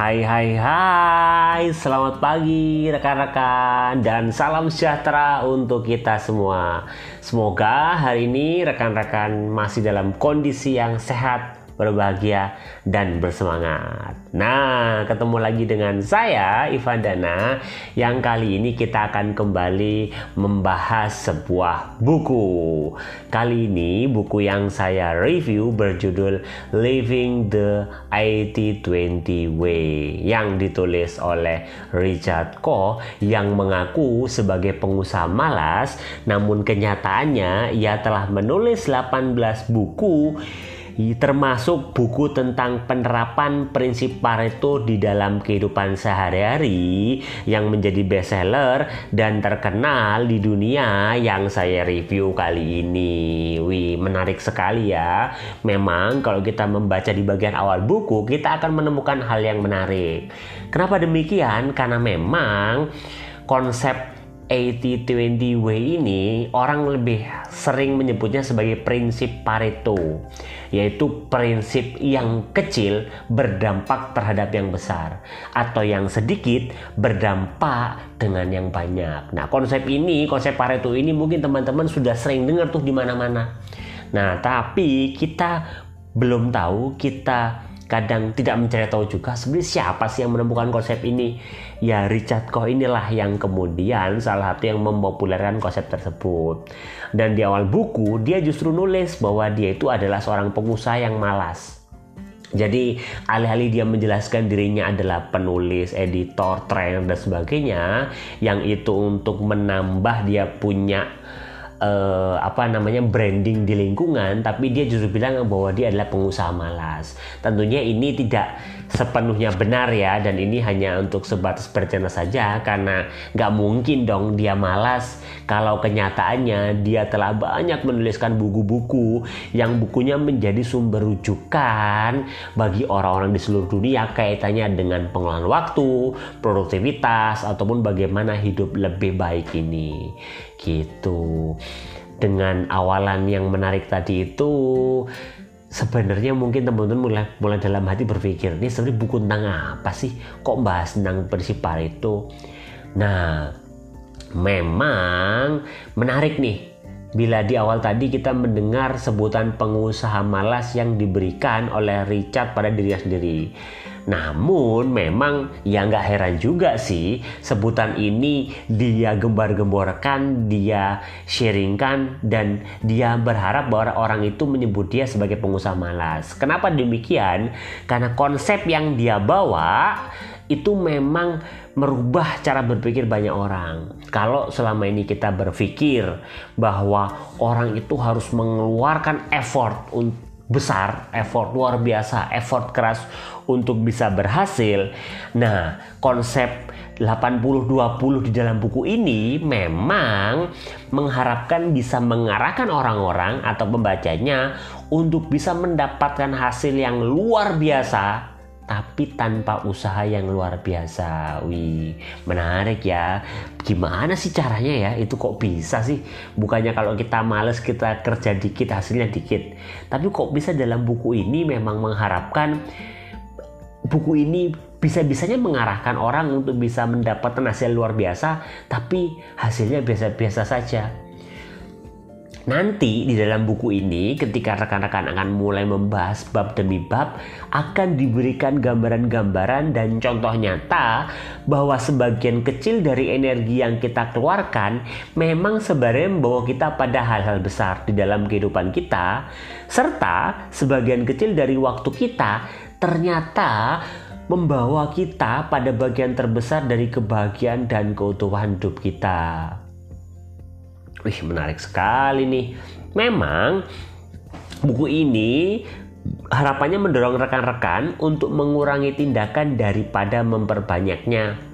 Hai hai hai, selamat pagi rekan-rekan dan salam sejahtera untuk kita semua. Semoga hari ini rekan-rekan masih dalam kondisi yang sehat, berbahagia, dan bersemangat. Nah, ketemu lagi dengan saya, Ivan Dana, yang kali ini kita akan kembali membahas sebuah buku. Kali ini buku yang saya review berjudul Living the 80-20 Way yang ditulis oleh Richard Koch yang mengaku sebagai pengusaha malas, namun kenyataannya ia telah menulis 18 buku termasuk buku tentang penerapan prinsip Pareto di dalam kehidupan sehari-hari yang menjadi bestseller dan terkenal di dunia yang saya review kali ini. Wih, menarik sekali ya. Memang kalau kita membaca di bagian awal buku, kita akan menemukan hal yang menarik. Kenapa demikian? Karena memang konsep 80-20 way ini orang lebih sering menyebutnya sebagai prinsip Pareto yaitu prinsip yang kecil berdampak terhadap yang besar atau yang sedikit berdampak dengan yang banyak. Nah, konsep ini, konsep Pareto ini mungkin teman-teman sudah sering dengar tuh di mana-mana. Nah, tapi kita belum tahu kita kadang tidak mencari tahu juga sebenarnya siapa sih yang menemukan konsep ini? Ya Richard Koch inilah yang kemudian salah satu yang mempopulerkan konsep tersebut. Dan di awal buku dia justru nulis bahwa dia itu adalah seorang pengusaha yang malas. Jadi alih-alih dia menjelaskan dirinya adalah penulis, editor, trainer dan sebagainya yang itu untuk menambah dia punya uh, apa namanya branding di lingkungan tapi dia justru bilang bahwa dia adalah pengusaha malas. Tentunya ini tidak sepenuhnya benar ya dan ini hanya untuk sebatas bercanda saja karena nggak mungkin dong dia malas kalau kenyataannya dia telah banyak menuliskan buku-buku yang bukunya menjadi sumber rujukan bagi orang-orang di seluruh dunia kaitannya dengan pengelolaan waktu, produktivitas ataupun bagaimana hidup lebih baik ini. Gitu dengan awalan yang menarik tadi itu sebenarnya mungkin teman-teman mulai mulai dalam hati berpikir ini sebenarnya buku tentang apa sih? Kok bahas tentang prinsip Pareto nah memang menarik nih. Bila di awal tadi kita mendengar sebutan pengusaha malas yang diberikan oleh Richard pada dirinya sendiri namun memang ya nggak heran juga sih sebutan ini dia gembar-gemborkan, dia sharingkan dan dia berharap bahwa orang itu menyebut dia sebagai pengusaha malas. Kenapa demikian? Karena konsep yang dia bawa itu memang merubah cara berpikir banyak orang. Kalau selama ini kita berpikir bahwa orang itu harus mengeluarkan effort untuk besar, effort luar biasa, effort keras untuk bisa berhasil. Nah, konsep 80-20 di dalam buku ini memang mengharapkan bisa mengarahkan orang-orang atau pembacanya untuk bisa mendapatkan hasil yang luar biasa tapi tanpa usaha yang luar biasa. Wih, menarik ya. Gimana sih caranya ya? Itu kok bisa sih? Bukannya kalau kita males kita kerja dikit hasilnya dikit. Tapi kok bisa dalam buku ini memang mengharapkan buku ini bisa-bisanya mengarahkan orang untuk bisa mendapatkan hasil luar biasa, tapi hasilnya biasa-biasa saja Nanti di dalam buku ini ketika rekan-rekan akan mulai membahas bab demi bab akan diberikan gambaran-gambaran dan contoh nyata bahwa sebagian kecil dari energi yang kita keluarkan memang sebenarnya membawa kita pada hal-hal besar di dalam kehidupan kita serta sebagian kecil dari waktu kita ternyata membawa kita pada bagian terbesar dari kebahagiaan dan keutuhan hidup kita. Wih, menarik sekali nih. Memang buku ini harapannya mendorong rekan-rekan untuk mengurangi tindakan daripada memperbanyaknya.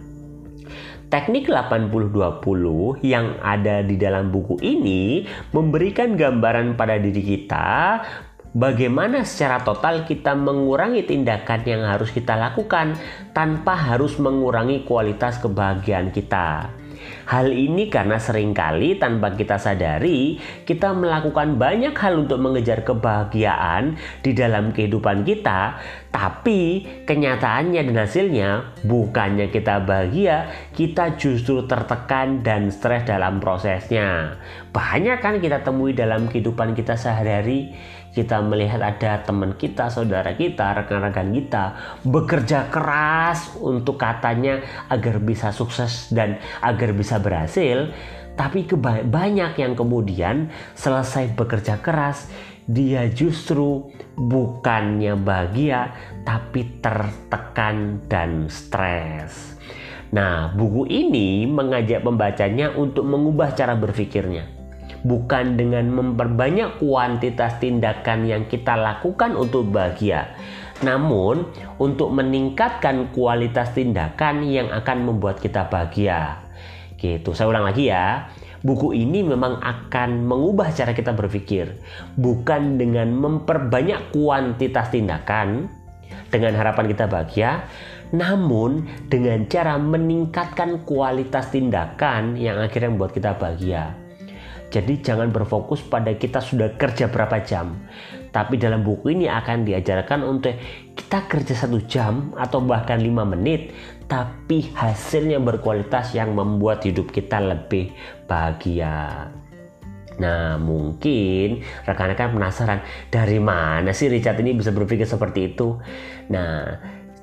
Teknik 80-20 yang ada di dalam buku ini memberikan gambaran pada diri kita bagaimana secara total kita mengurangi tindakan yang harus kita lakukan tanpa harus mengurangi kualitas kebahagiaan kita. Hal ini karena sering kali tanpa kita sadari, kita melakukan banyak hal untuk mengejar kebahagiaan di dalam kehidupan kita, tapi kenyataannya dan hasilnya bukannya kita bahagia, kita justru tertekan dan stres dalam prosesnya. Banyak kan kita temui dalam kehidupan kita sehari-hari, kita melihat ada teman kita, saudara kita, rekan-rekan kita bekerja keras untuk katanya agar bisa sukses dan agar bisa berhasil, tapi banyak yang kemudian selesai bekerja keras dia justru bukannya bahagia tapi tertekan dan stres. Nah, buku ini mengajak pembacanya untuk mengubah cara berpikirnya bukan dengan memperbanyak kuantitas tindakan yang kita lakukan untuk bahagia, namun untuk meningkatkan kualitas tindakan yang akan membuat kita bahagia. Gitu, saya ulang lagi ya. Buku ini memang akan mengubah cara kita berpikir, bukan dengan memperbanyak kuantitas tindakan dengan harapan kita bahagia, namun dengan cara meningkatkan kualitas tindakan yang akhirnya membuat kita bahagia. Jadi jangan berfokus pada kita sudah kerja berapa jam. Tapi dalam buku ini akan diajarkan untuk kita kerja satu jam atau bahkan lima menit. Tapi hasilnya berkualitas yang membuat hidup kita lebih bahagia. Nah mungkin rekan-rekan penasaran dari mana sih Richard ini bisa berpikir seperti itu. Nah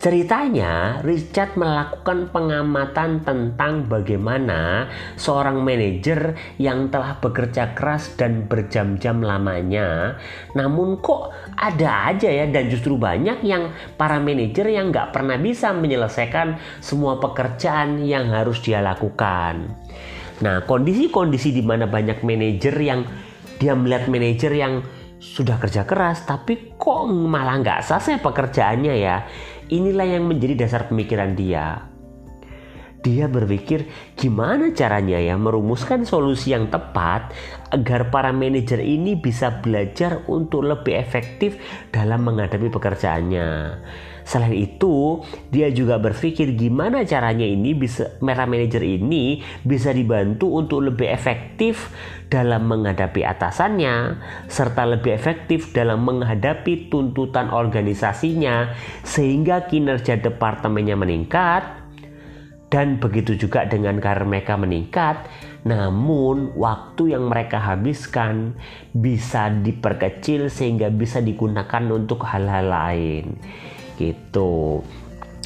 Ceritanya, Richard melakukan pengamatan tentang bagaimana seorang manajer yang telah bekerja keras dan berjam-jam lamanya, namun kok ada aja ya dan justru banyak yang para manajer yang nggak pernah bisa menyelesaikan semua pekerjaan yang harus dia lakukan. Nah, kondisi-kondisi di mana banyak manajer yang dia melihat manajer yang sudah kerja keras tapi kok malah nggak selesai pekerjaannya ya Inilah yang menjadi dasar pemikiran dia. Dia berpikir gimana caranya ya merumuskan solusi yang tepat agar para manajer ini bisa belajar untuk lebih efektif dalam menghadapi pekerjaannya. Selain itu, dia juga berpikir gimana caranya ini bisa merah manajer ini bisa dibantu untuk lebih efektif dalam menghadapi atasannya serta lebih efektif dalam menghadapi tuntutan organisasinya sehingga kinerja departemennya meningkat dan begitu juga dengan karir mereka meningkat namun waktu yang mereka habiskan bisa diperkecil sehingga bisa digunakan untuk hal-hal lain gitu.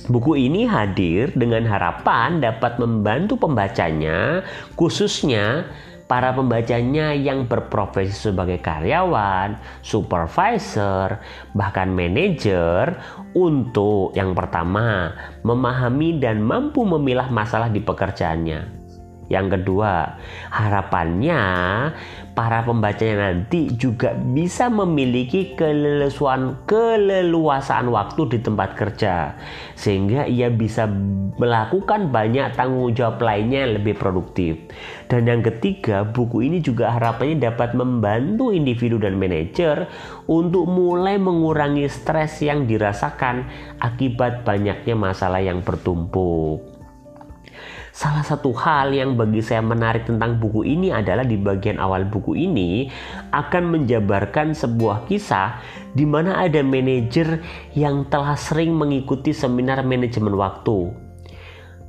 Buku ini hadir dengan harapan dapat membantu pembacanya, khususnya para pembacanya yang berprofesi sebagai karyawan, supervisor, bahkan manajer untuk yang pertama memahami dan mampu memilah masalah di pekerjaannya. Yang kedua, harapannya para pembacanya nanti juga bisa memiliki keleluasaan keleluasaan waktu di tempat kerja sehingga ia bisa melakukan banyak tanggung jawab lainnya yang lebih produktif. Dan yang ketiga, buku ini juga harapannya dapat membantu individu dan manajer untuk mulai mengurangi stres yang dirasakan akibat banyaknya masalah yang bertumpuk. Salah satu hal yang bagi saya menarik tentang buku ini adalah di bagian awal buku ini akan menjabarkan sebuah kisah di mana ada manajer yang telah sering mengikuti seminar manajemen waktu.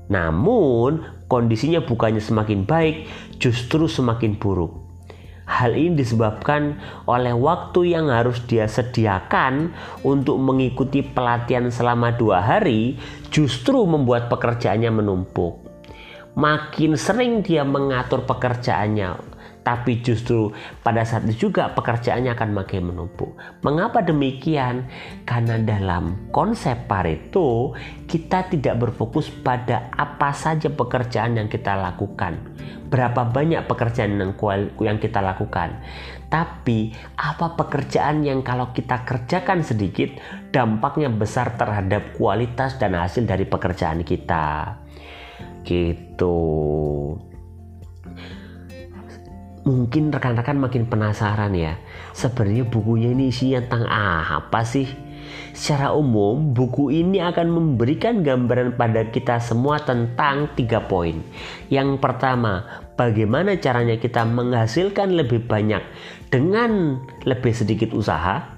Namun, kondisinya bukannya semakin baik, justru semakin buruk. Hal ini disebabkan oleh waktu yang harus dia sediakan untuk mengikuti pelatihan selama dua hari, justru membuat pekerjaannya menumpuk makin sering dia mengatur pekerjaannya tapi justru pada saat itu juga pekerjaannya akan makin menumpuk. Mengapa demikian? Karena dalam konsep Pareto kita tidak berfokus pada apa saja pekerjaan yang kita lakukan. Berapa banyak pekerjaan yang, yang kita lakukan. Tapi apa pekerjaan yang kalau kita kerjakan sedikit dampaknya besar terhadap kualitas dan hasil dari pekerjaan kita gitu Mungkin rekan-rekan makin penasaran ya, sebenarnya bukunya ini isinya tentang apa sih? Secara umum, buku ini akan memberikan gambaran pada kita semua tentang tiga poin. Yang pertama, bagaimana caranya kita menghasilkan lebih banyak dengan lebih sedikit usaha.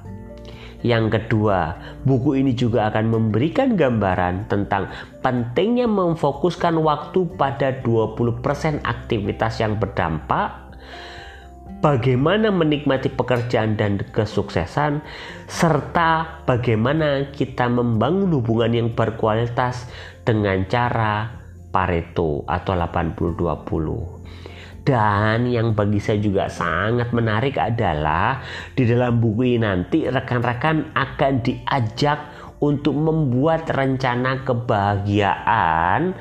Yang kedua, buku ini juga akan memberikan gambaran tentang pentingnya memfokuskan waktu pada 20% aktivitas yang berdampak bagaimana menikmati pekerjaan dan kesuksesan, serta bagaimana kita membangun hubungan yang berkualitas dengan cara Pareto atau 80-20. Dan yang bagi saya juga sangat menarik adalah di dalam buku ini nanti rekan-rekan akan diajak untuk membuat rencana kebahagiaan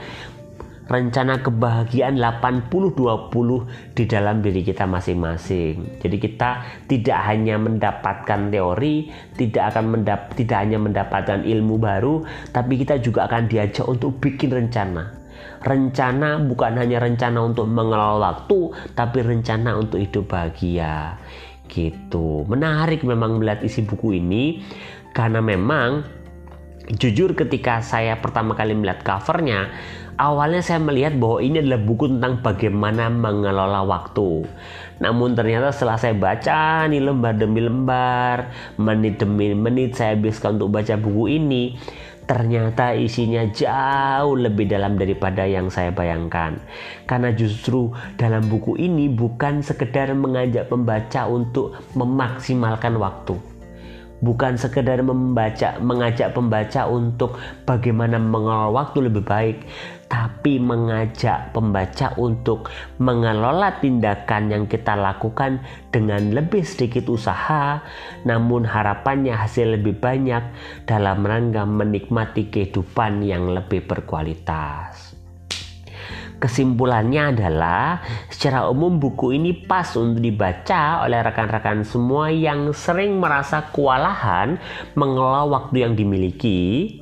rencana kebahagiaan 80-20 di dalam diri kita masing-masing. Jadi kita tidak hanya mendapatkan teori, tidak akan mendap tidak hanya mendapatkan ilmu baru, tapi kita juga akan diajak untuk bikin rencana. Rencana bukan hanya rencana untuk mengelola waktu, tapi rencana untuk hidup bahagia. Gitu. Menarik memang melihat isi buku ini karena memang jujur ketika saya pertama kali melihat covernya awalnya saya melihat bahwa ini adalah buku tentang bagaimana mengelola waktu. Namun ternyata setelah saya baca nih lembar demi lembar, menit demi menit saya habiskan untuk baca buku ini, ternyata isinya jauh lebih dalam daripada yang saya bayangkan. Karena justru dalam buku ini bukan sekedar mengajak pembaca untuk memaksimalkan waktu bukan sekedar membaca mengajak pembaca untuk bagaimana mengelola waktu lebih baik tapi mengajak pembaca untuk mengelola tindakan yang kita lakukan dengan lebih sedikit usaha. Namun harapannya hasil lebih banyak dalam rangka menikmati kehidupan yang lebih berkualitas Kesimpulannya adalah secara umum buku ini pas untuk dibaca oleh rekan-rekan semua yang sering merasa kewalahan mengelola waktu yang dimiliki,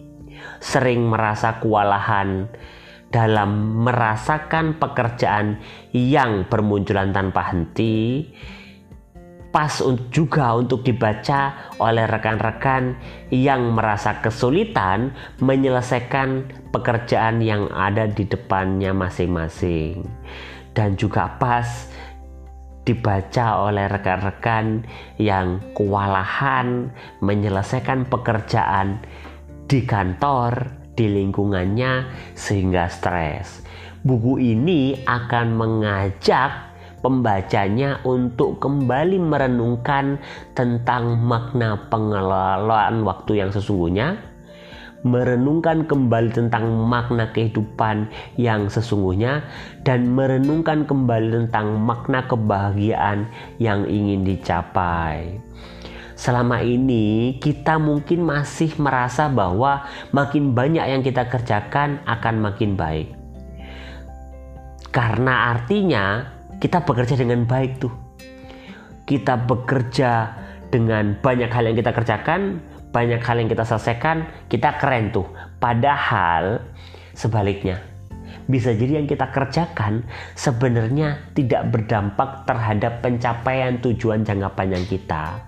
sering merasa kewalahan dalam merasakan pekerjaan yang bermunculan tanpa henti, pas juga untuk dibaca oleh rekan-rekan yang merasa kesulitan menyelesaikan pekerjaan yang ada di depannya masing-masing dan juga pas dibaca oleh rekan-rekan yang kewalahan menyelesaikan pekerjaan di kantor, di lingkungannya sehingga stres. Buku ini akan mengajak pembacanya untuk kembali merenungkan tentang makna pengelolaan waktu yang sesungguhnya, merenungkan kembali tentang makna kehidupan yang sesungguhnya, dan merenungkan kembali tentang makna kebahagiaan yang ingin dicapai. Selama ini kita mungkin masih merasa bahwa makin banyak yang kita kerjakan akan makin baik. Karena artinya kita bekerja dengan baik tuh. Kita bekerja dengan banyak hal yang kita kerjakan, banyak hal yang kita selesaikan, kita keren tuh. Padahal sebaliknya, bisa jadi yang kita kerjakan sebenarnya tidak berdampak terhadap pencapaian tujuan jangka panjang kita.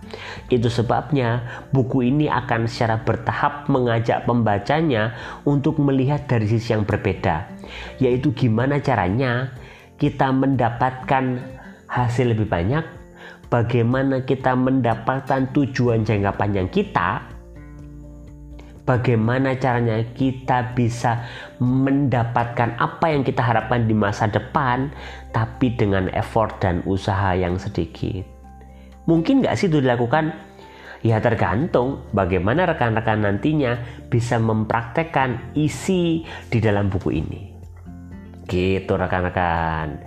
Itu sebabnya buku ini akan secara bertahap mengajak pembacanya untuk melihat dari sisi yang berbeda, yaitu gimana caranya kita mendapatkan hasil lebih banyak, bagaimana kita mendapatkan tujuan jangka panjang kita, bagaimana caranya kita bisa mendapatkan apa yang kita harapkan di masa depan, tapi dengan effort dan usaha yang sedikit. Mungkin nggak sih itu dilakukan? Ya tergantung bagaimana rekan-rekan nantinya bisa mempraktekkan isi di dalam buku ini. Gitu rekan-rekan.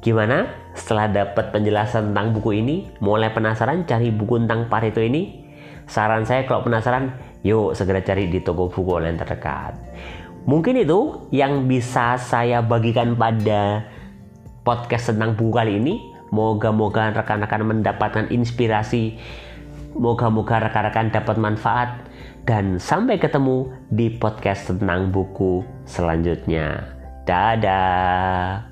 Gimana? Setelah dapat penjelasan tentang buku ini, mulai penasaran cari buku tentang Pareto ini? Saran saya kalau penasaran, yuk segera cari di toko buku online terdekat. Mungkin itu yang bisa saya bagikan pada podcast tentang buku kali ini. Moga-moga rekan-rekan mendapatkan inspirasi. Moga-moga rekan-rekan dapat manfaat. Dan sampai ketemu di podcast tentang buku selanjutnya. Dadah.